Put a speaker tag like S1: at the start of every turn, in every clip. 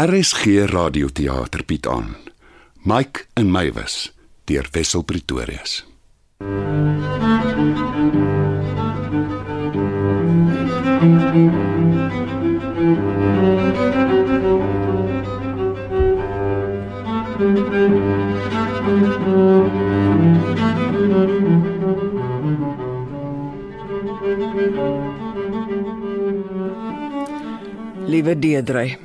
S1: RSG Radioteater bied aan Mike en Mywes deur Wessel Pretorius.
S2: Liewe Deedrey.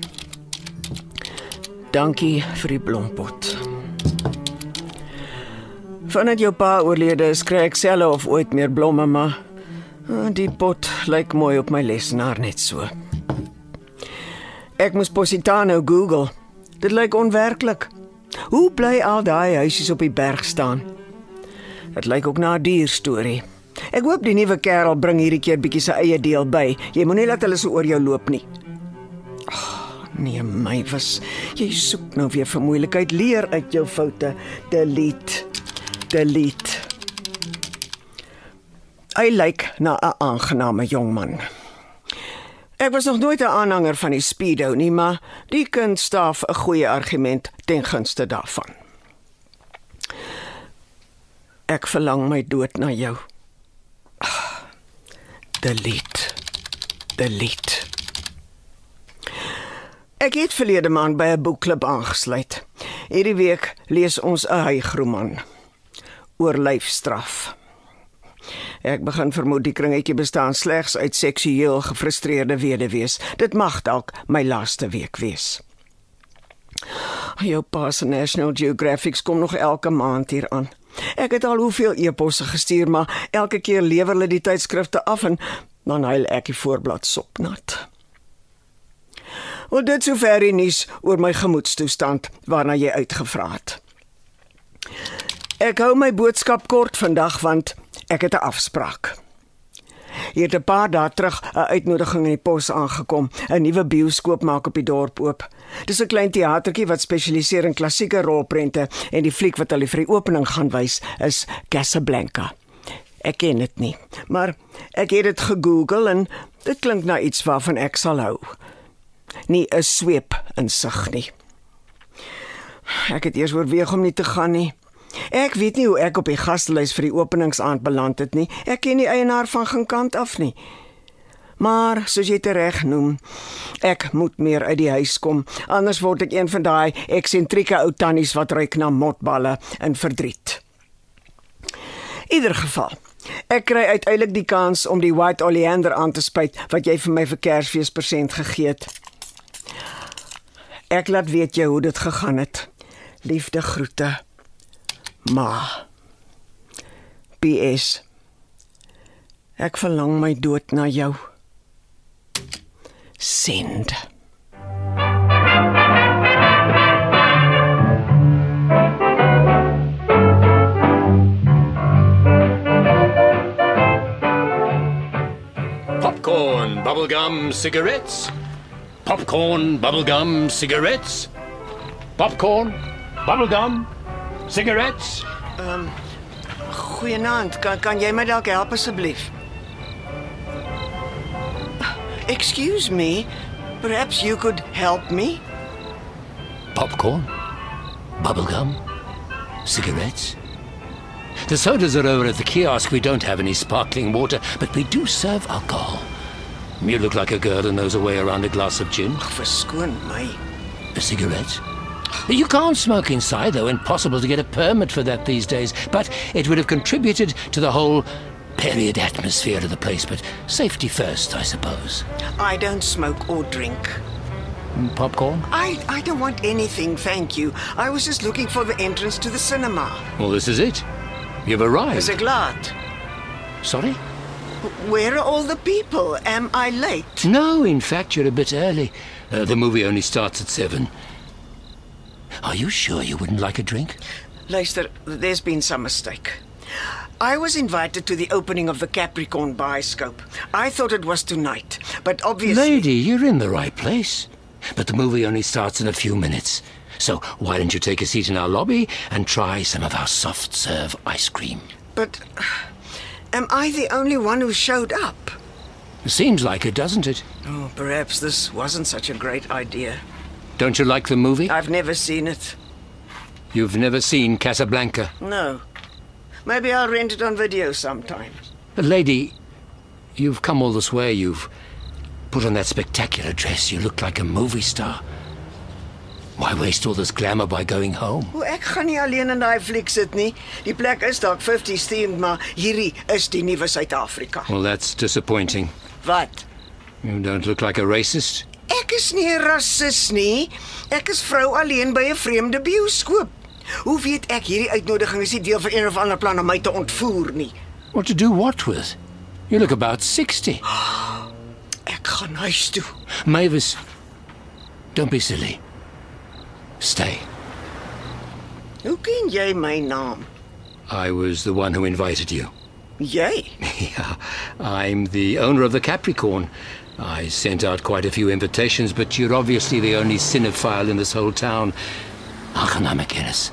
S2: Dankie vir die blompot. Vandat jou pa oorlede is, kry ek selle of ooit meer blomme, maar ah, die pot lyk mooi op my lesenaar net so. Ek moes Positano Google. Dit lyk onwerklik. Hoe bly al daai huisies op die berg staan? Dit lyk ook na 'n dierstorie. Ek hoop die nuwe kerel bring hierdie keer bietjie sy eie deel by. Jy moenie laat hulle so oor jou loop nie. Nee, my was jy soek nou weer vir moeilikheid. Leer uit jou foute. Delete. Delete. Hy lyk na 'n aangename jong man. Ek was nog nooit 'n aanhanger van die speedo nie, maar die kind staaf 'n goeie argument ten gunste daarvan. Ek verlang my dood na jou. Ah, Delete. Delete. Ek het verlede maand by 'n boekklub aangesluit. Hierdie week lees ons 'n hygroman oor lyfstraf. Ek begin vermoed die kringetjie bestaan slegs uit seksueel gefrustreerde weduwees. Dit mag dalk my laaste week wees. Jou pa se National Geographic kom nog elke maand hier aan. Ek het al hoeveel e-posse gestuur, maar elke keer lewer hulle die tydskrifte af en dan huil ek die voorblad sopnat. Wel dit sover die nuus oor my gemoedstoestand waarna jy uitgevra het. Ek hou my boodskap kort vandag want ek het 'n afspraak. Hier het 'n paar dae terug 'n uitnodiging in die pos aangekom. 'n Nuwe bioskoop maak op die dorp oop. Dis 'n klein teatertjie wat spesialiseer in klassieke rolprente en die fliek wat hulle vir die opening gaan wys is Casablanca. Ek ken dit nie, maar ek het dit gegoogel en dit klink na iets waarvan ek sal hou. Nie 'n sweep insig nie. Ek het eers oorweeg om nie te gaan nie. Ek weet nie hoe ek op die gaslys vir die openingsaand beland het nie. Ek ken die eienaar van geen kant af nie. Maar soos jy tereg noem, ek moet meer uit die huis kom, anders word ek een van daai eksentrieke ou tannies wat ruik na motballe in verdriet. In ieder geval, ek kry uiteindelik die kans om die white oleander aan te spuit wat jy vir my vir Kersfees persent gegee het. Ek laat weet jou hoe dit gegaan het. Liefde groete. Ma. PS. Ek verlang my dood na jou. Send.
S3: Popcorn, bubblegum, cigarettes. Popcorn, bubblegum, cigarettes. Popcorn, bubblegum, cigarettes.
S2: Um, Goeienaand. Kan kan jy my dalk help asseblief? Excuse me. Perhaps you could help me?
S3: Popcorn, bubblegum, cigarettes. The sodas are over at the kiosk. We don't have any sparkling water, but we do serve alcohol. You look like a girl who knows a way around a glass of gin.
S2: Verskoon my.
S3: A cigarette? You can't smoke inside, though. Impossible to get a permit for that these days. But it would have contributed to the whole period atmosphere of the place. But safety first, I suppose.
S2: I don't smoke or drink.
S3: Mm, Popcorn?
S2: I I don't want anything, thank you. I was just looking for the entrance to the cinema.
S3: Well, this is it. You've arrived.
S2: Is ek laat?
S3: Sorry?
S2: Where are all the people? Am I late?
S3: No, in fact, you're a bit early. Uh, the movie only starts at seven. Are you sure you wouldn't like a drink?
S2: Luister, there's been some mistake. I was invited to the opening of the Capricorn Bioscope. I thought it was tonight, but obviously
S3: Lady, you're in the right place. But the movie only starts in a few minutes. So why don't you take a seat in our lobby and try some of our soft serve ice cream?
S2: But am I the only one who showed up?
S3: Seems like it, doesn't it?
S2: Oh, perhaps this wasn't such a great idea.
S3: Don't you like the movie?
S2: I've never seen it.
S3: You've never seen Casablanca.
S2: No. Maybe I'll rent it on video sometime.
S3: But lady, you've come all this way. You've put on that spectacular dress. You look like a movie star. Why waste all this glamour by going home?
S2: O, ek gaan nie alleen in daai fliek sit nie. Die plek is dalk 50s themed, maar hierdie is die nuwe Suid-Afrika.
S3: Well, that's disappointing.
S2: Wat?
S3: You don't look like a racist.
S2: Ek is nie 'n rassis nie. Ek is vrou alleen by 'n vreemde bioskoop. Hoe weet ek hierdie uitnodiging is nie deel van een of ander plan om my te ontvoer nie?
S3: What to do what with? You look about 60.
S2: Ek gaan huis toe.
S3: Mavis, don't be silly. Stay.
S2: Hoe ken jy my naam?
S3: I was the one who invited you.
S2: Jy?
S3: Yeah, I'm the owner of the Capricorn. I sent out quite a few invitations, but you're obviously the only cinephile in this whole town. Aangenaam, McGinnis.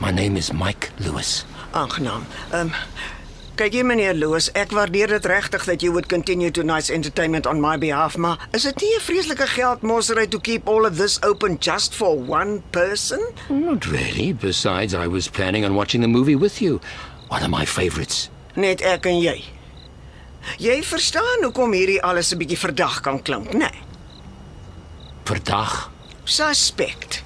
S3: My name is Mike Lewis.
S2: Aangenaam. Um, kyk jy meneer Loos, ek waardeer dit regtig that you would continue tonight's entertainment on my behalf, maar is dit nie 'n vreeslike geldmossery to keep all of this open just for one person?
S3: Not really. Besides, I was planning on watching the movie with you. One of my favorites.
S2: Net ek en jy. Jy verstaan hoekom hierdie alles 'n bietjie verdag kan klink, né? Nee.
S3: Per dag.
S2: Suspect.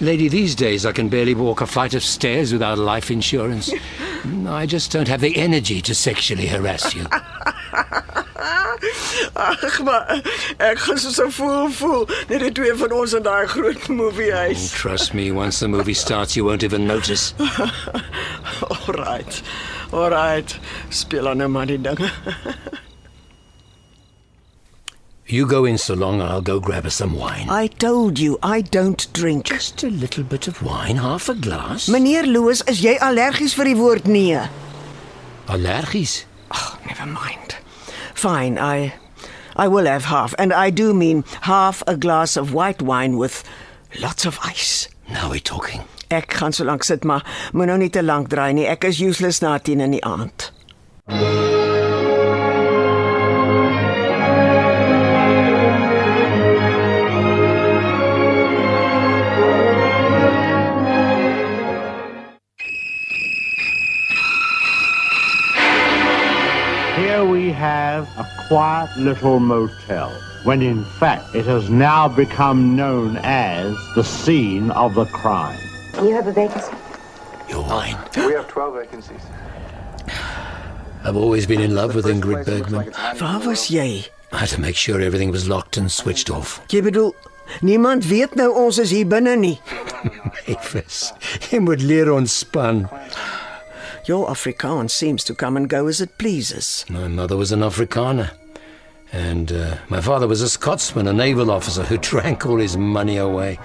S3: Lady, these days I can barely walk a flight of stairs without life insurance. I just don't have the energy to sexually harass you.
S2: Ag, maar ek gaan so voel voel net die twee van ons in daai groot moviehuis.
S3: Oh, trust me, once the movie starts, you won't even notice.
S2: Alright. Alright. Speel aan nou maar die dinge.
S3: You go in so long, I'll go grab us some wine.
S2: I told you I don't drink.
S3: Just a little bit of wine, half a glass.
S2: Meneer Loos, is jy allergies vir die woord nee?
S3: Allergies.
S2: Oh, never mind. Fine, I I will have half and I do mean half a glass of white wine with lots of ice.
S3: Now we're talking.
S2: Ek gaan so lank sit maar moet nou nie te lank draai nie. Ek is useless na 10 in die aand.
S4: Here quiet little motel, when in fact it has now become known as the scene of the crime.
S5: You have a vacancy?
S3: You're wine.
S6: We have 12 vacancies.
S3: I've always been in love with Ingrid
S6: place looks like
S3: Bergman.
S6: it's hiding
S2: Waar
S6: in the
S2: was jy?
S3: I had to make sure everything was locked and switched off.
S2: Jy bedoel niemand weet nou ons is hier binne nie.
S3: Mavis, jy moet leer ontspan.
S2: Your Afrikaans seems to come and go as it pleases.
S3: My mother was an Afrikaner. And uh, my father was a Scotsman, a naval officer who drank all his money away.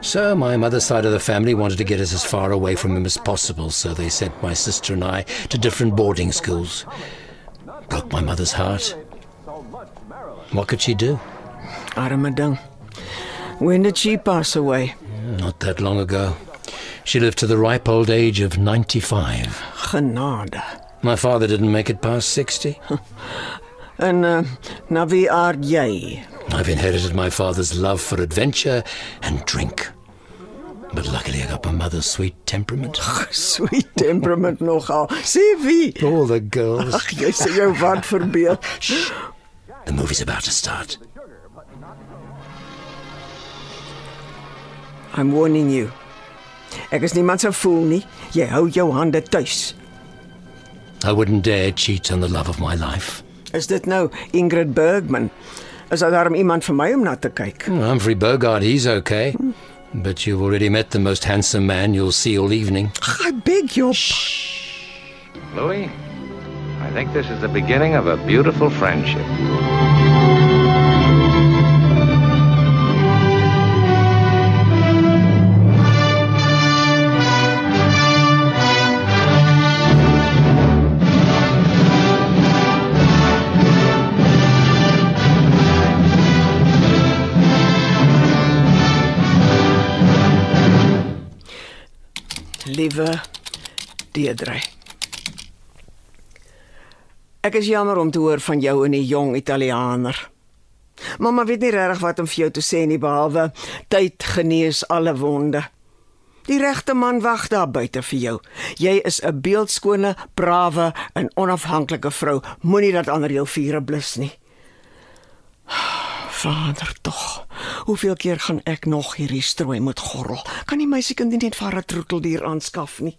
S3: So my mother's side of the family wanted to get us as far away from him as possible, so they sent my sister and I to different boarding schools. Broke my mother's heart. What could she do?
S2: Arme ding. When did she pass away?
S3: Not that long ago. She lived to the ripe old age of 95.
S2: Genade.
S3: My father didn't make it past 60.
S2: and uh, na wie aard jy?
S3: I've inherited my father's love for adventure and drink. But luckily I got my mother's sweet temperament.
S2: Sweet temperament nogal. Sê wie?
S3: All the girls.
S2: Ag, jy sê jou wat verbeel.
S3: The movie's about to start.
S2: I'm warning you. Ek is niemand se fool nie. Jy hou jou hande tuis.
S3: I wouldn't dare cheat on the love of my life.
S2: Is dit nou Ingrid Bergman? Is daar daarom iemand vir my om na te kyk?
S3: Humphrey Bogart, he's okay. But you've already met the most handsome man you'll see all evening.
S2: I beg your
S7: Louis, I think this is the beginning of a beautiful friendship.
S2: Liewe Deidre. Ek is jammer om te hoor van jou en die jong Italianer. Mamma weet nie regtig wat om vir jou te sê nie behalwe tyd genees alle wonde. Die regte man wag daar buite vir jou. Jy is 'n beeldskone, brawe en onafhanklike vrou. Moenie dat ander jou vure blus nie. Vader tog. Hoeveel keer gaan ek nog hierdie strooi moet gorrel? Kan die meisiekind nie net vir 'n troeteldier aanskaf nie?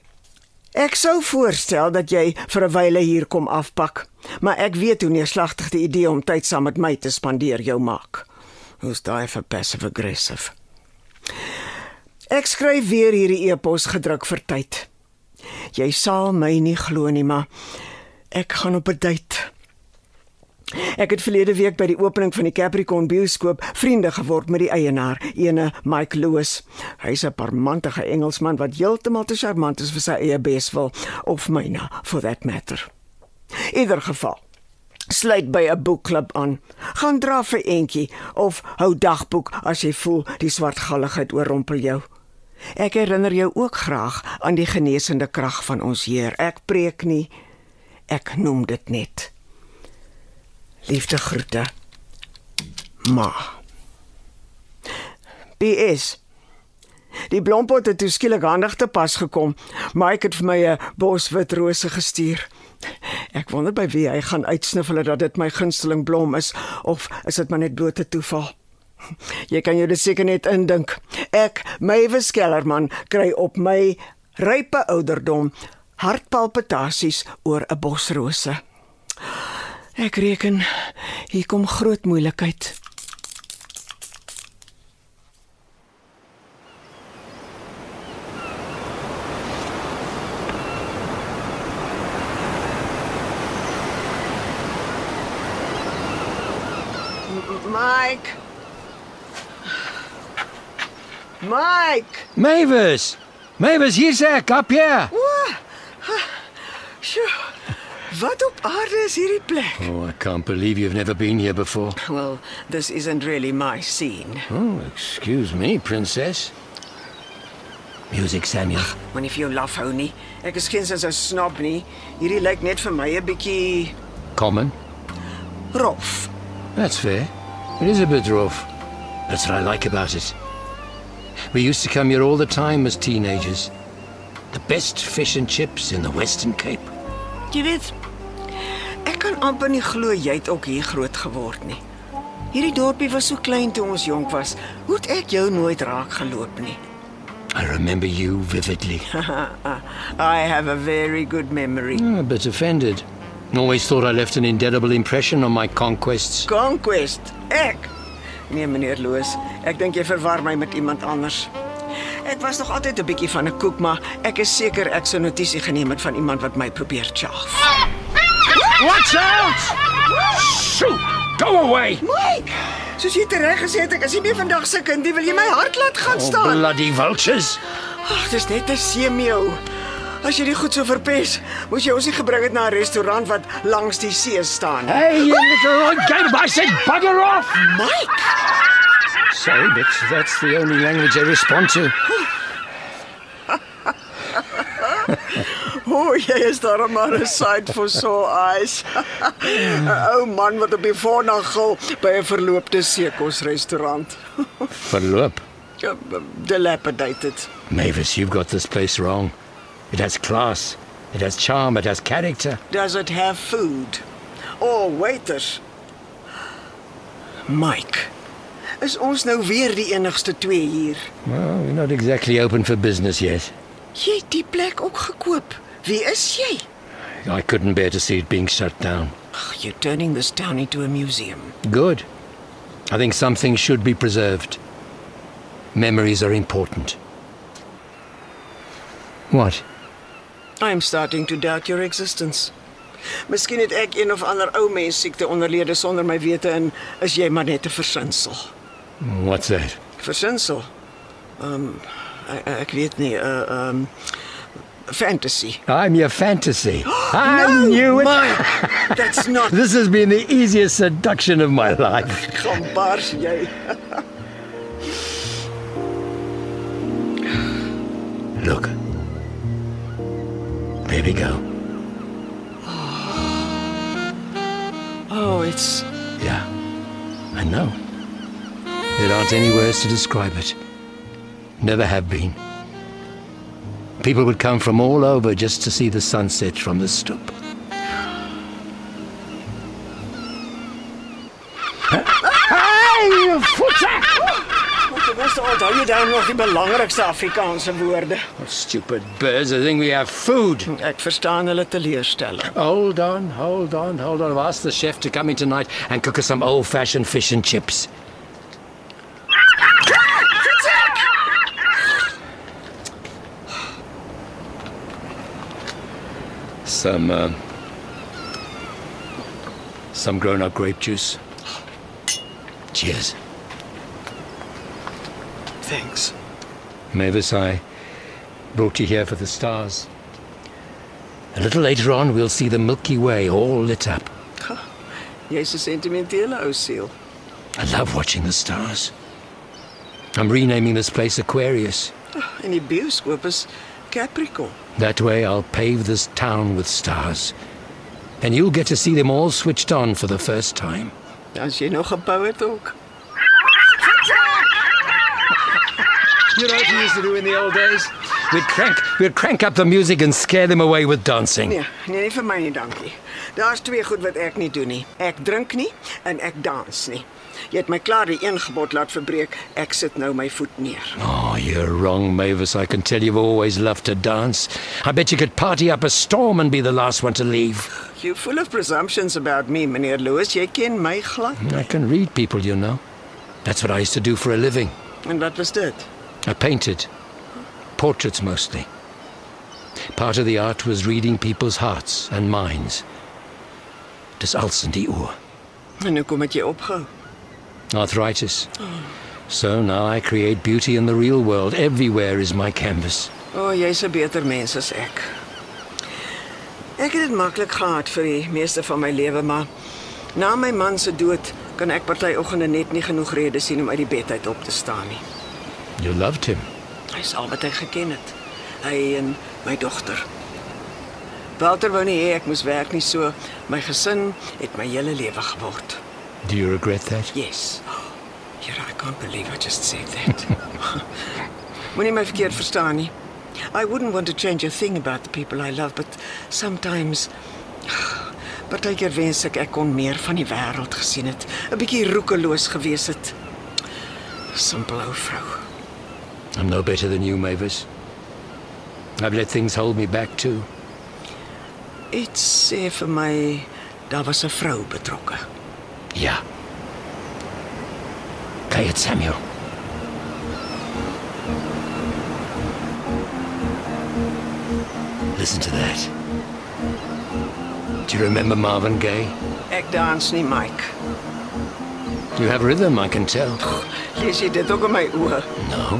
S2: Ek sou voorstel dat jy vir 'n wyle hier kom afpak, maar ek weet hoe neerslagtig die idee om tyd saam met my te spandeer jou maak. Hoe's daai vir passive aggressive? Ek skryf weer hierdie e-pos gedruk vir tyd. Jy sal my nie glo nie, maar ek gaan op 'n date. Ek het verlede week by die opening van die Capricorn bioskoop vriende geword met die eienaar, ene Mike Lewis. Hy's 'n parmantige Engelsman wat heeltemal te charmant is vir sy eie beswil of myne for that matter. Ieder geval sluit by 'n boekklub aan. Gaan dra vir eentjie of hou dagboek as jy voel die swartgalligheid oorrompel jou. Ek herinner jou ook graag aan die genesende krag van ons Heer. Ek preek nie, ek noem dit net. Liefde groete. Ma. PS. Die blompot het toeskielik handig te pas gekom, maar ek het vir my 'n bos wit rose gestuur. Ek wonder by wie hy gaan uitsniffel dat dit my gunsteling blom is of is dit maar net blote toeval? Jy kan jou seker net indink. Ek, Mavis Kellerman, kry op my rype ouderdom hartpalpitasies oor 'n bos rose. Ek reken hier kom groot moeilikheid. Mike. Mike.
S3: Mavis! Mavis, hier's ek, op hier.
S2: Sjoe. Wat op aarde is hierdie plek?
S3: Oh, I can't believe you've never been here before.
S2: Well, this isn't really my scene.
S3: Oh, excuse me, princess. Music, Samuel.
S2: Moenie vir jou laf hou nie. Ek is geen sins 'n snob nie. Hierdie lyk net vir my 'n bietjie
S3: Common.
S2: Rough.
S3: That's fair. It is a bit rough. That's what I like about it. We used to come here all the time as teenagers. The best fish and chips in the Western Cape.
S2: Jy weet, ek kan amper nie glo jy het ook hier groot geword nie. Hierdie dorpie was so klein toe ons jonk was. Hoe het ek jou nooit raak geloop nie?
S3: I remember you vividly.
S2: I have a very good memory.
S3: I'm a bit offended. Always thought I left an indelible impression on my conquests.
S2: Conquest. Ek. Nee, meneer Loos, ek dink jy verwar my met iemand anders. Ek was nog altyd 'n bietjie van 'n koek, maar ek is seker ek sou notisie geneem het van iemand wat my probeer chaaf.
S3: Watch out! Shoot! Go away!
S2: Mike, soos jy tereg gesê het, ek is nie meer vandag se kind nie. Wil jy my hart laat gaan
S3: Oh,
S2: staan?
S3: bloody vultures!
S2: Ag, dis net 'n seemeeu. As jy dit goed so verpes, moes jy ons nie gebring het na 'n restaurant wat langs die see staan. nie.
S3: Hey, you little game! I said bugger off!
S2: Mike,
S3: Sorry, but that's the only language I respond to.
S2: o, oh, jy is daar maar 'n sight for sore eyes. 'n Ou man wat op die voornag gil by 'n verloopte seekosrestaurant.
S3: Verloop.
S2: Ja, Dilapidated.
S3: Mavis, you've got this place wrong. It has class. It has charm. It has character.
S2: Does it have food? Or waiters? Mike, is ons nou weer die enigste twee hier?
S3: Well, we're not exactly open for business yet.
S2: Jy het die plek ook gekoop. Wie is jy?
S3: I couldn't bear to see it being shut down.
S2: Ag, you're turning this town into a museum.
S3: Good. I think some things should be preserved. Memories are important. What?
S2: I'm starting to doubt your existence. Miskien het ek een of ander ou mens siekte onderlede sonder my wete en is jy maar net 'n versinsel.
S3: What's that?
S2: Versinsel. Ehm um, ek, ek weet nie, uh ehm um, fantasy.
S3: I'm your fantasy. I knew it.
S2: Mike, that's not
S3: This has been the easiest seduction of my life. Look. There we go.
S2: Oh, it's
S3: Yeah. I know. there aren't any words to describe it. Never have been. People would come from all over just to see the sunset from the stoop.
S2: Hey, voete! Wat jy bes onthou jy dan nog die belangrikste Afrikaanse woorde.
S3: Oh, stupid birds, I think we have food.
S2: Ek verstaan hulle teleurstelling.
S3: Hold on, hold on, hold on. I've asked the chef to come in tonight and cook us some old fashioned fish and chips. Some, uh, some grown up grape juice. Cheers.
S2: Thanks.
S3: Mavis, I brought you here for the stars. A little later on, we'll see the Milky Way all lit up.
S2: Jy's 'n sentimentele ou siel.
S3: I love watching the stars. I'm renaming this place Aquarius.
S2: En die is Capricorn.
S3: That way, I'll pave this town with stars. And you'll get to see them all switched on for the first time.
S2: As jy nog gebou het ook.
S3: You know what we used to do in the old days? We'd crank, we'd crank up the music and scare them away with dancing.
S2: Nee, nee, nie vir my nie, dankie. Daar's twee goed wat ek nie doen nie. Ek drink nie en ek dans nie. Jy het my klaar die een gebod laat verbreek. Ek sit nou my voet neer.
S3: Oh, you're wrong, Mavis. I can tell you've always loved to dance. I bet you could party up a storm and be the last one to leave.
S2: You're full of presumptions about me, meneer Louis. Jy ken my glad.
S3: Hmm, I can read people, you know. That's what I used to do for a living.
S2: En wat was dit?
S3: I painted. Portraits mostly. Part of the art was reading people's hearts and minds. Dis als in die oor.
S2: En hoe kom dit jy opgehou?
S3: Arthritis. So now I create beauty in the real world. Everywhere is my canvas.
S2: O, oh, jy's 'n beter mens as ek. Ek het dit maklik gehad vir die meeste van my lewe, maar na my man se dood kan ek party oggende net nie genoeg redes sien om uit die bed uit op te staan nie.
S3: You loved him.
S2: Hy's al wat hy geken het. Hy en my dogter. Walter wou nie hê ek moes werk nie so. My gesin het my hele lewe geword.
S3: Do you regret that?
S2: Yes. Here I can't believe I just said that. Moenie my verkeerd verstaan nie. I wouldn't want to change a thing about the people I love, but sometimes Partykeer wens ek ek kon meer van die wêreld gesien het, 'n bietjie roekeloos gewees het. Simpel ou vrou.
S3: I'm no better than you, Mavis. I've let things hold me back too.
S2: Dit sê vir my daar was 'n vrou betrokke.
S3: Yeah. Play it, Samuel. Listen to that. Do you remember Marvin Gaye?
S2: Ek dans nie, Mike.
S3: You have rhythm, I can tell.
S2: Lees jy dit ook in my oë?
S3: No.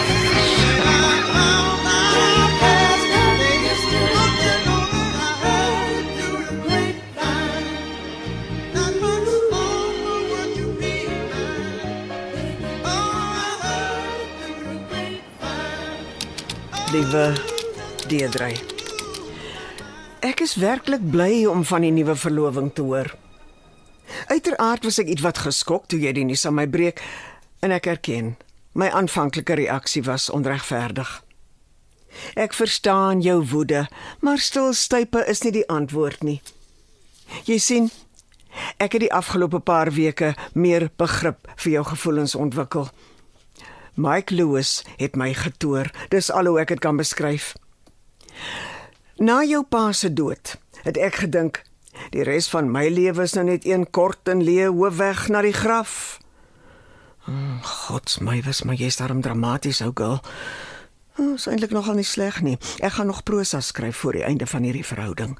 S2: Liewe Deedrey. Ek is werklik bly om van die nuwe verloving te hoor. Uiteraard was ek ietwat geskok toe jy die nuus aan my breek en ek erken, my aanvanklike reaksie was onregverdig. Ek verstaan jou woede, maar stilstype is nie die antwoord nie. Jy sien, ek het die afgelope paar weke meer begrip vir jou gevoelens ontwikkel. Mike Lewis het my getoer. Dis al hoe ek dit kan beskryf. Na jou pa se dood, het ek gedink die res van my lewe is nou net een kort en leë hoofweg na die graf. Oh, God, my was maar jy's daarom dramaties ou girl. Oh, is eintlik nogal nie sleg nie. Ek gaan nog prosa skryf voor die einde van hierdie verhouding.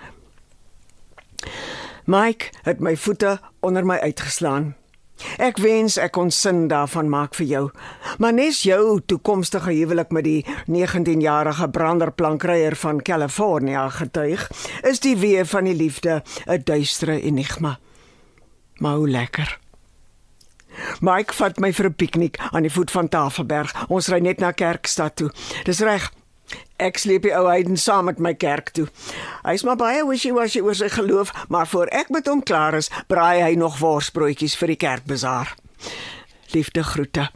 S2: Mike het my voete onder my uitgeslaan. Ek wens ek kon sin daarvan maak vir jou. Maar nes jou toekomstige huwelik met die 19-jarige branderplankryer van Kalifornië getuig, is die weë van die liefde 'n duistere enigma. Maar hoe lekker. Mike vat my vir 'n piknik aan die voet van Tafelberg. Ons ry net na Kerkstad toe. Dis reg. Ek sleep die ou Hayden saam met my kerk toe. Hy's maar baie wishy-washy oor sy geloof, maar voor ek met hom klaar is, braai hy nog worsbroodjies vir die kerkbazaar. Liefde groete.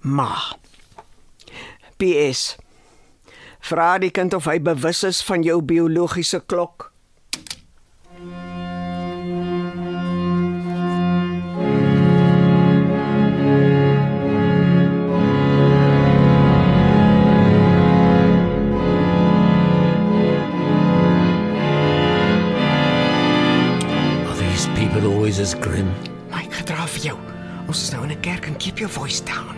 S2: Ma. PS. Vra die kind of hy bewus is van jou biologiese klok.
S3: Always as grim?
S2: My gedra vir jou. Ons is nou in 'n kerk en keep your voice down.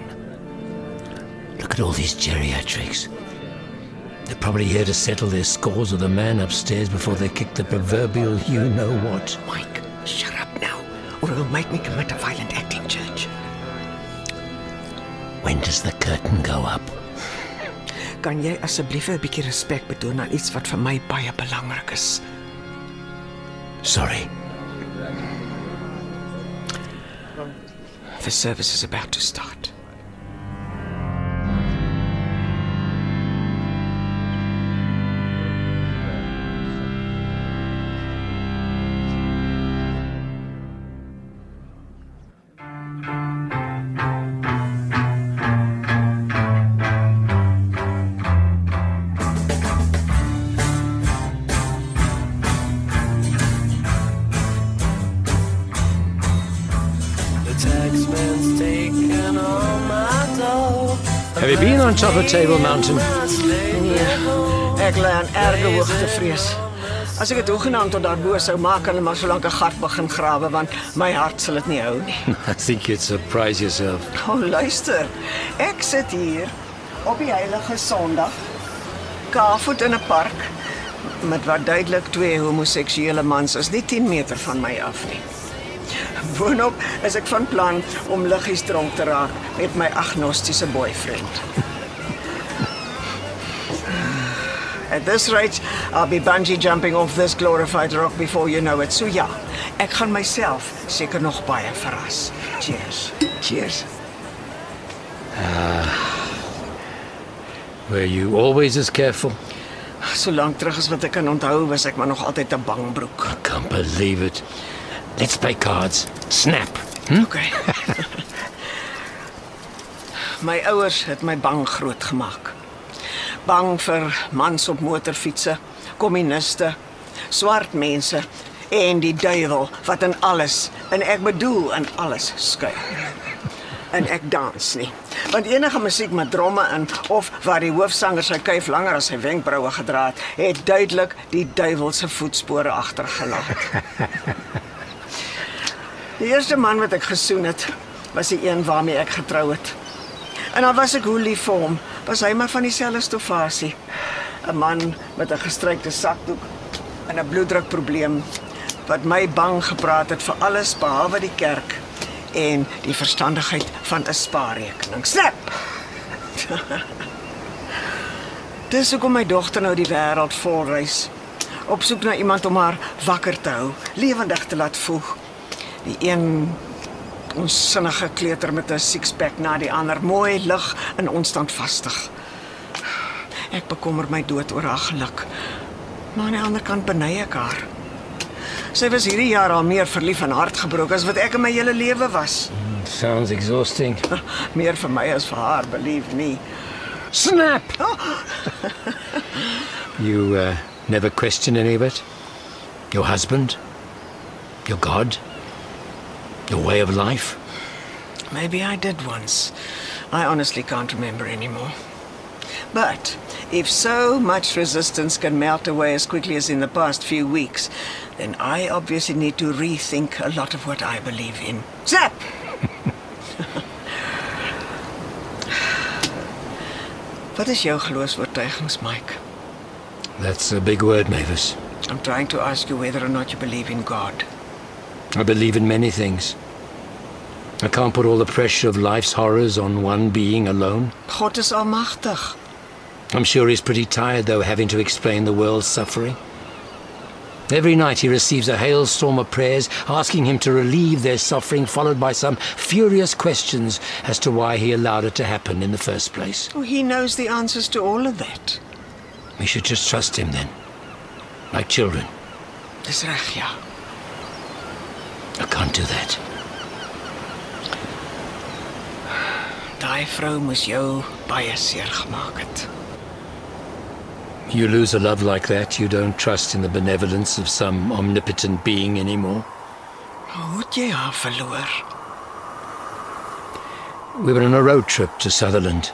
S3: Look at all these geriatrics. They're probably here to settle their scores with the man upstairs before they kick the proverbial you know what.
S2: Mike, shut up now, or it'll make me commit a violent act in church.
S3: When does the curtain go up?
S2: Kan jy asseblief 'n bietjie respek betoon aan iets wat vir my baie belangrik is?
S3: Sorry.
S2: The service is about to start.
S3: Table Mountain?
S2: Nee, ek lê aan erge hoogte vrees. As ek dit hoegenaamd tot daarbo sou maak, kan hulle maar so lank 'n gat begin grawe want my hart sal dit nie hou nie.
S3: I think you'd surprise yourself.
S2: Oh, luister. Ek sit hier op die heilige Sondag, kaafvoet in 'n park met wat duidelik twee homoseksuele mans is nie 10 meter van my af nie. Boonop is ek van plan om liggies dronk te raak met my agnostiese boyfriend. At this rate, I'll be bungee jumping off this glorified rock before you know it. So ja, ek gaan myself seker nog baie verras. Cheers. Cheers.
S3: Were you always as careful?
S2: So lank terug as wat ek kan onthou, was ek maar nog altyd 'n bangbroek.
S3: I can't believe it. Let's play cards. Snap.
S2: Okay. my ouers het my bang groot gemaak. Bang vir mans op motorfietsse, kommuniste, swart mense en die duiwel wat in alles, en ek bedoel in alles skuil. En ek dans nie. Want enige musiek met dromme in of waar die hoofsanger sy kuif langer as sy wenkbroue gedra het, het duidelik die duiwel se voetspore agtergelaat. Die eerste man wat ek gesoen het, was die een waarmee ek getrou het. En dan was ek hoe lief vir hom, was hy maar van dieselfde stofasie. 'n Man met 'n gestrykte sakdoek en 'n bloeddrukprobleem wat my bang gepraat het vir alles behalwe die kerk en die verstandigheid van 'n spaarrekening. Snap. Dis hoekom my dogter nou die wêreld vol reis. Op soek na iemand om haar wakker te hou, lewendig te laat voel. Die een ons sinnige kleuter met 'n six-pack na die ander, mooi lig en onstandvastig. Ek bekommer my dood oor haar geluk. Maar aan die ander kant beny ek haar. Sy was hierdie jaar al meer verlief en hartgebroken as wat ek in my hele lewe was.
S3: Sounds exhausting.
S2: Meer vir my as vir haar, believe me.
S3: Snap! you uh, never question any of it? Your husband? Your God? Your way of life?
S2: Maybe I did once. I honestly can't remember anymore. But if so much resistance can melt away as quickly as in the past few weeks, then I obviously need to rethink a lot of what I believe in. Zap! Wat is jou geloofsvertuigings, Mike?
S3: That's a big word, Mavis.
S2: I'm trying to ask you whether or not you believe in God.
S3: I believe in many things. I can't put all the pressure of life's horrors on one being alone.
S2: God is almagtig.
S3: I'm sure he's pretty tired, though, having to explain the world's suffering. Every night he receives a hailstorm of prayers asking him to relieve their suffering, followed by some furious questions as to why he allowed it to happen in the first place.
S2: Oh, he knows the answers to all of that.
S3: We should just trust him then. Like children.
S2: Dis reg, ja.
S3: I can't do that.
S2: Daai vrou moes jou baie seer gemaak het.
S3: You lose a love like that, you don't trust in the benevolence of some omnipotent being anymore.
S2: Hoe het jy haar verloor?
S3: We were on a road trip to Sutherland.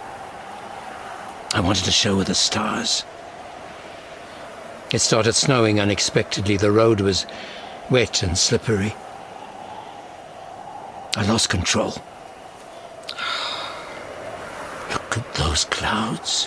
S3: I wanted to show her the stars. It started snowing unexpectedly. The road was wet and slippery. I lost control. Look at those clouds.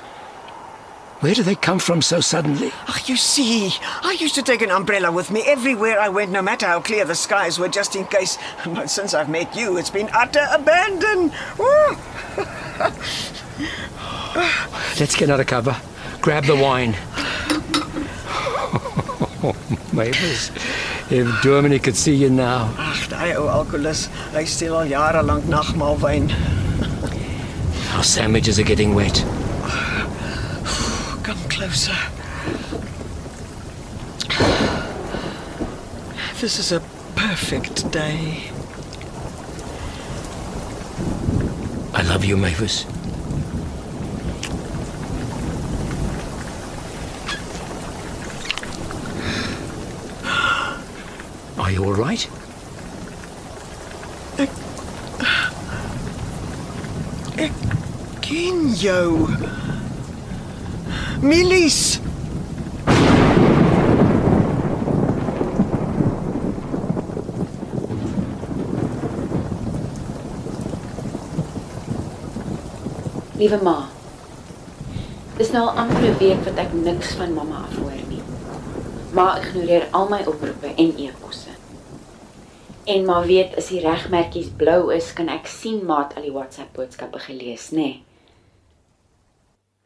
S3: Where do they come from so suddenly?
S2: Ag, you see, I used to take an umbrella with me everywhere I went, no matter how clear the skies were, just in case. But since I've met you, it's been utter abandon.
S3: Let's get under cover. Grab the wine. Oh, Mavis, if Germany could see you now.
S2: Ag, daai ou alkoholus, hy steel al jare lank nagmaalwyn.
S3: Our sandwiches are getting wet.
S2: Come closer. This is a perfect day.
S3: I love you, Mavis. You all right?
S2: Ek ken jou. Milies.
S6: Liewe ma. Dis nou al amper 'n week wat ek niks van mamma af hoor nie. Ma ignoreer al my oproepe en e-posse. En ma weet as die regmerkies blou is, kan ek sien ma het al die WhatsApp boodskappe gelees, nê? Nee.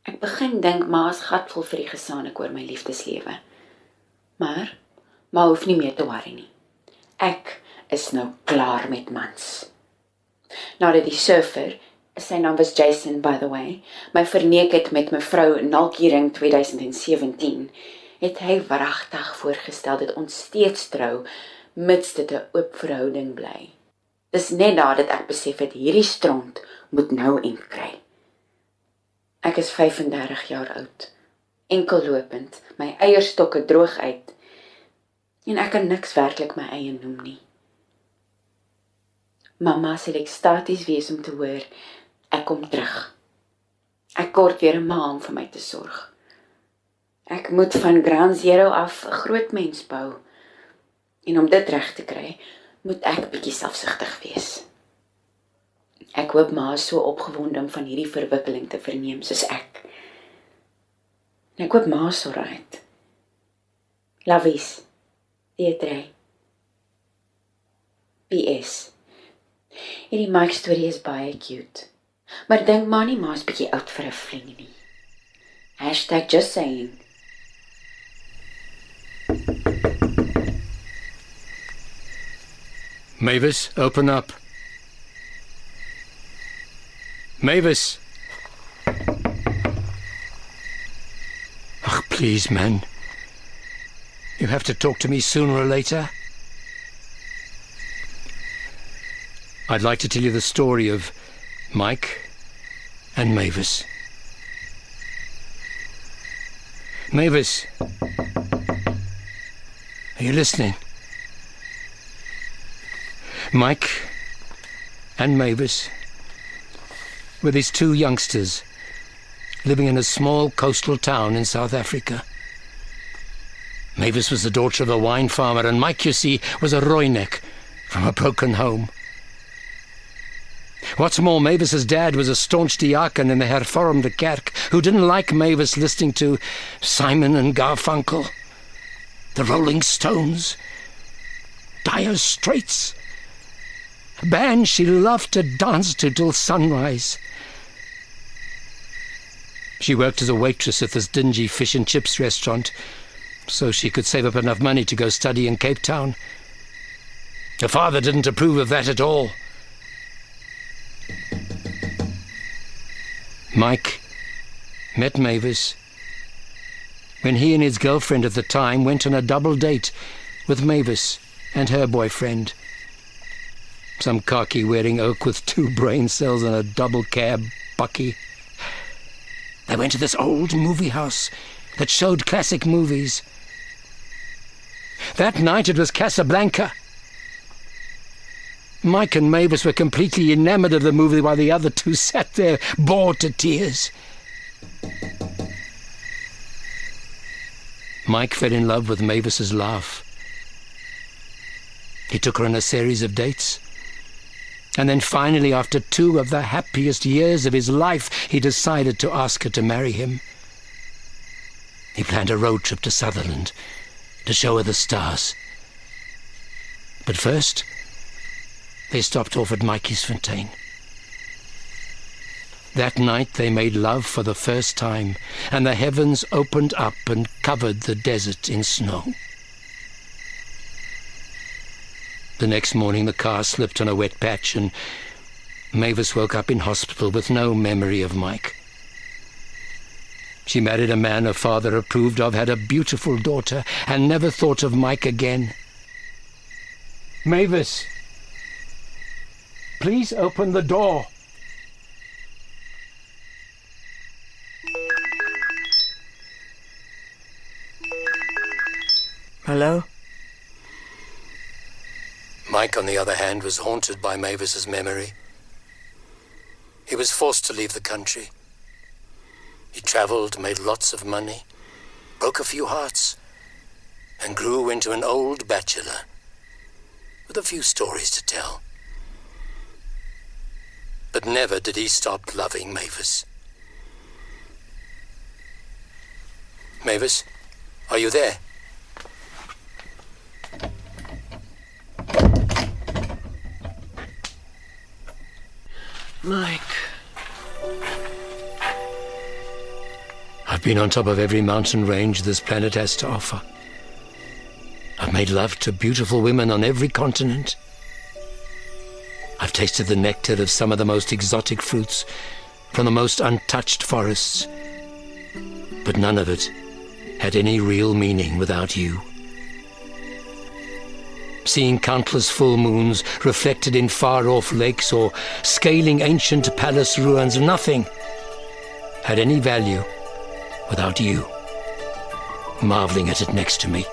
S6: Ek begin dink ma is gatvol vir die gesaanik oor my liefdeslewe. Maar ma hoef nie meer te worry nie. Ek is nou klaar met mans. Nadat die surfer sy naam was Jason by the way, my verneek het met mevrou Nalkiering 2017, het hy wragtig voorgestel dat ons steeds trou mits dit 'n oop verhouding bly. Dis net nadat ek besef het hierdie stront moet nou end kry. Ek is 35 jaar oud, enkellopend, my eierstokke droog uit en ek kan niks werklik my eie noem nie. Mamma sê ek staties wees om te hoor ek kom terug. Ek kort weer 'n ma om vir my te sorg. Ek moet van Grand Zero af 'n groot mens bou. En om dit reg te kry, moet ek bietjie selfsugtig wees. Ek hoop ma is so opgewonde om van hierdie verwikkeling te verneem soos ek. En ek hoop ma is alright. Lavies. Dietrey. PS. Hierdie Mike storie is baie cute. Maar dink maar nie ma's bietjie oud vir 'n vriend nie. #just saying.
S3: Mavis, open up. Mavis. Ach, please, man. You have to talk to me sooner or later. I'd like to tell you the story of Mike and Mavis. Mavis, are you listening? Mike and Mavis were his two youngsters living in a small coastal town in South Africa. Mavis was the daughter of a wine farmer, and Mike, you see, was a Royneck from a broken home. What's more, Mavis's dad was a staunch diaconn in the Hervormde Kerk who didn't like Mavis listening to Simon and Garfunkel, the Rolling Stones, Dire Straits, band she loved to dance to till sunrise. She worked as a waitress at this dingy fish and chips restaurant so she could save up enough money to go study in Cape Town. Her father didn't approve of that at all. Mike met Mavis when he and his girlfriend at the time went on a double date with Mavis and her boyfriend. Some khaki wearing oak with two brain cells and a double cab bucky. They went to this old movie house that showed classic movies. That night it was Casablanca. Mike and Mavis were completely enamored of the movie while the other two sat there bored to tears. Mike fell in love with Mavis's laugh. He took her on a series of dates. And then finally, after two of the happiest years of his life, he decided to ask her to marry him. He planned a road trip to Sutherland to show her the stars. But first, they stopped off at Mikey's Fontaine. That night they made love for the first time, and the heavens opened up and covered the desert in snow. The next morning the car slipped on a wet patch, and Mavis woke up in hospital with no memory of Mike. She married a man her father approved of, had a beautiful daughter, and never thought of Mike again. Mavis, please open the door.
S2: Hallo?
S3: Mike, on the other hand, was haunted by Mavis's memory. He was forced to leave the country. He traveled, made lots of money, broke a few hearts, and grew into an old bachelor with a few stories to tell. But never did he stop loving Mavis. Mavis, are you there?
S2: Mike.
S3: I've been on top of every mountain range this planet has to offer. I've made love to beautiful women on every continent. I've tasted the nectar of some of the most exotic fruits from the most untouched forests. But none of it had any real meaning without you. Seeing countless full moons reflected in far off lakes or scaling ancient palace ruins, nothing had any value without you, marveling at it next to me.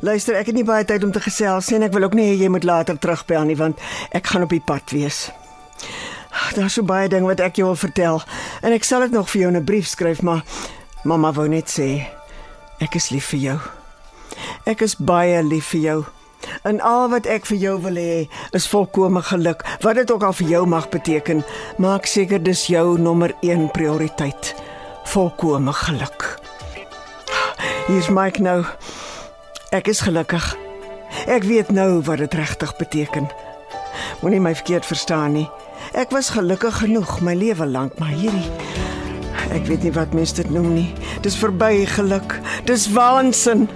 S2: Luister, ek het nie baie tyd om te gesels nie en ek wil ook nie hê jy moet later terugbel nie want ek gaan op die pad wees. Daar's so baie ding wat ek jou wil vertel en ek sal dit nog vir jou in 'n brief skryf, maar mamma wou net sê ek is lief vir jou. Ek is baie lief vir jou. En al wat ek vir jou wil hê is volkomme geluk. Wat dit ook al vir jou mag beteken, maak seker dis jou nommer 1 prioriteit. Volkomme geluk. Hier's Mike nou. Ek is gelukkig. Ek weet nou wat dit regtig beteken. Moenie my verkeerd verstaan nie. Ek was gelukkig genoeg my lewe lank, maar hierdie ek weet nie wat mense dit noem nie. Dis verby geluk. Dis waansin.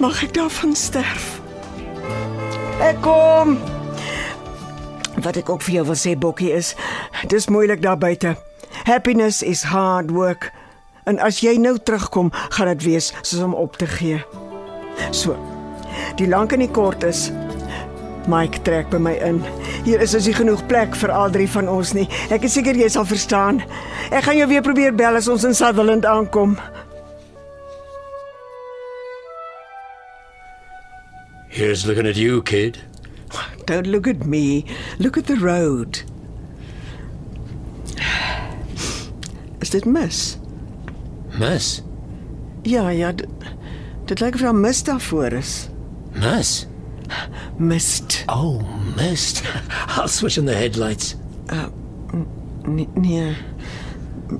S2: Mag ek daarvan sterf? Ek kom. Wat ek ook vir jou wil sê, Bokkie, is dis moeilik daar buite. Happiness is hard work. En as jy nou terugkom, gaan dit wees soos om op te gee. So. Die lank en die kort is Mike trek by my in. Hier is as jy genoeg plek vir al drie van ons nie. Ek is seker jy sal verstaan. Ek gaan jou weer probeer bel as ons in Sutherland aankom.
S3: Here's looking at you, kid.
S2: Don't look at me. Look at the road. Is dit mis?
S3: Miss,
S2: Ja, ja. Dit, dit lyk of daar mis daarvoor is.
S3: Miss?
S2: Mist.
S3: Oh, mist. I'll switch on the headlights.
S2: Nee, nee.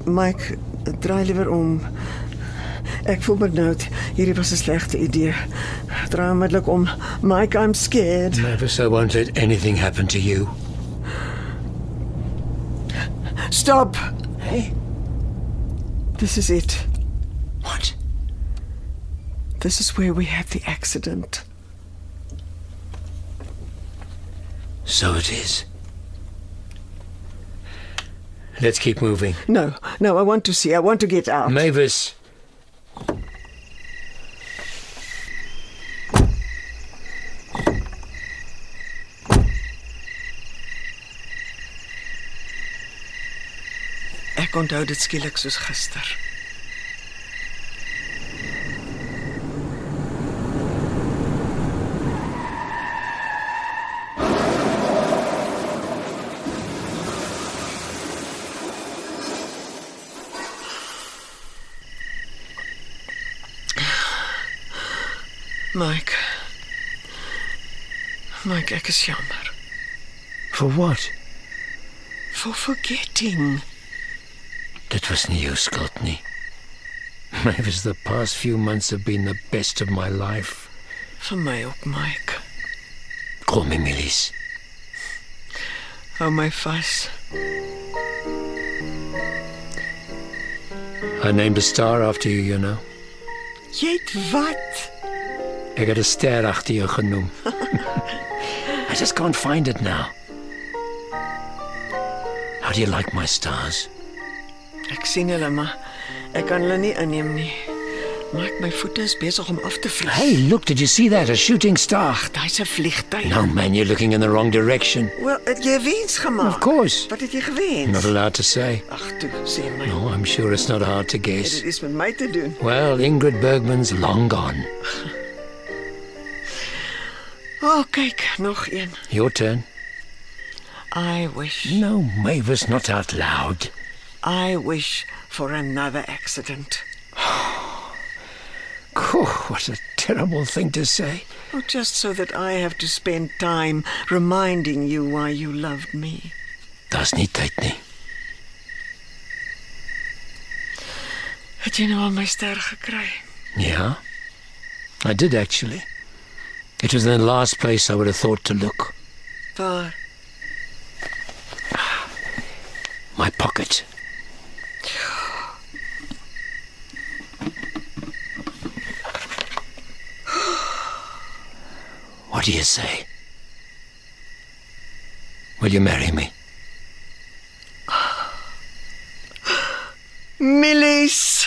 S2: Mike, draai liewer om. Ek voel benoud. Hierdie was 'n slegte idee. Draai onmiddellik om. Mike, I'm scared.
S3: Never so won't let anything happen to you.
S2: Stop.
S3: Hey?
S2: This is it. This is where we had the accident.
S3: So it is. Let's keep moving.
S2: No, no, I want to see. I want to get out.
S3: Mavis.
S2: Ek onthou dit skielik soos gister. Ek is jammer.
S3: For what?
S2: For forgetting.
S3: Dit was nie jou skuld nie. Mavis, the past few months have been the best of my life.
S2: Vir my ook, Mike.
S3: Call me Millies.
S2: Hou my vas.
S3: I named a star after you, you know.
S2: Jy het wat?
S3: Ek het 'n ster agter jou genoem. I just can't find it now. How do you like my stars?
S2: Ek sien hulle maar ek kan hulle nie inneem nie. Mike, my voete is besig om af te vlieg.
S3: Hey, look, did you see that? A shooting star.
S2: Daai's 'n vliegtyg.
S3: No, man, you're looking in the wrong direction.
S2: Wel, het jy wens gemaak?
S3: Of course.
S2: Wat het jy gewens?
S3: Not allowed to say.
S2: Ag toe, sê my.
S3: No, I'm sure it's not hard to guess.
S2: Dit is met my te doen.
S3: Well, Ingrid Bergman's long gone.
S2: O, oh, kyk, nog een.
S3: Your turn.
S2: I wish.
S3: No, Mavis, not out loud.
S2: I wish for another accident.
S3: Cool, what a terrible thing to say.
S2: Oh, just so that I have to spend time reminding you why you loved me.
S3: Daar's nie tyd nie.
S2: Het jy nou al my ster gekry?
S3: Yeah, I did actually. It was the last place I would have thought to look.
S2: Waar?
S3: My pocket. What do you say? Will you marry me?
S2: Millies.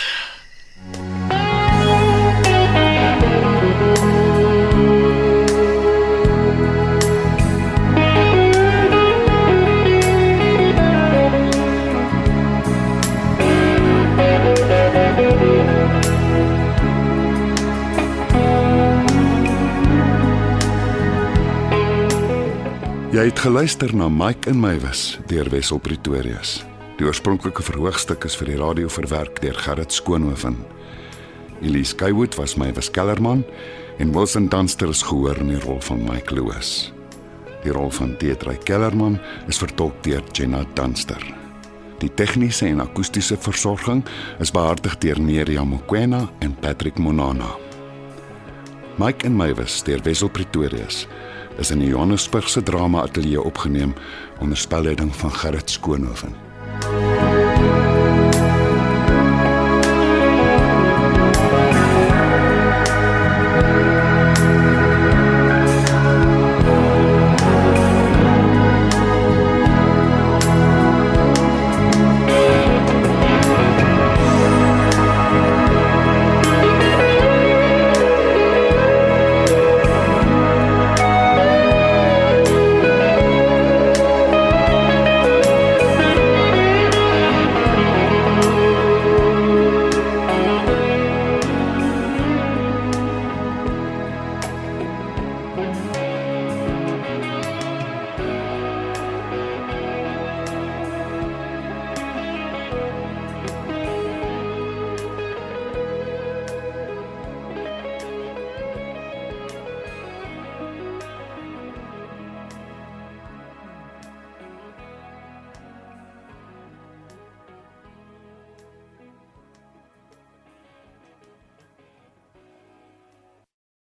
S1: Jy het geluister na Mike en Mywes deur Wessel Pretorius. Die oorspronklike verhoogstuk is vir die radio verwerk deur Gerrit Skoonhoven. Elise Skywood was Mywes Kellerman en Wilson Dunster is gehoor in die rol van Mike Lewis. Die rol van Teetry Kellerman is vertolk deur Jenna Dunster. Die tegniese en akoestiese versorging is behartig deur Neria Mokoena en Patrick Monana. Mike en Mywes deur Wessel Pretorius is in die Johannesburgse Drama Ateljee opgeneem onder spelleiding van Gerrit Skoonhoven.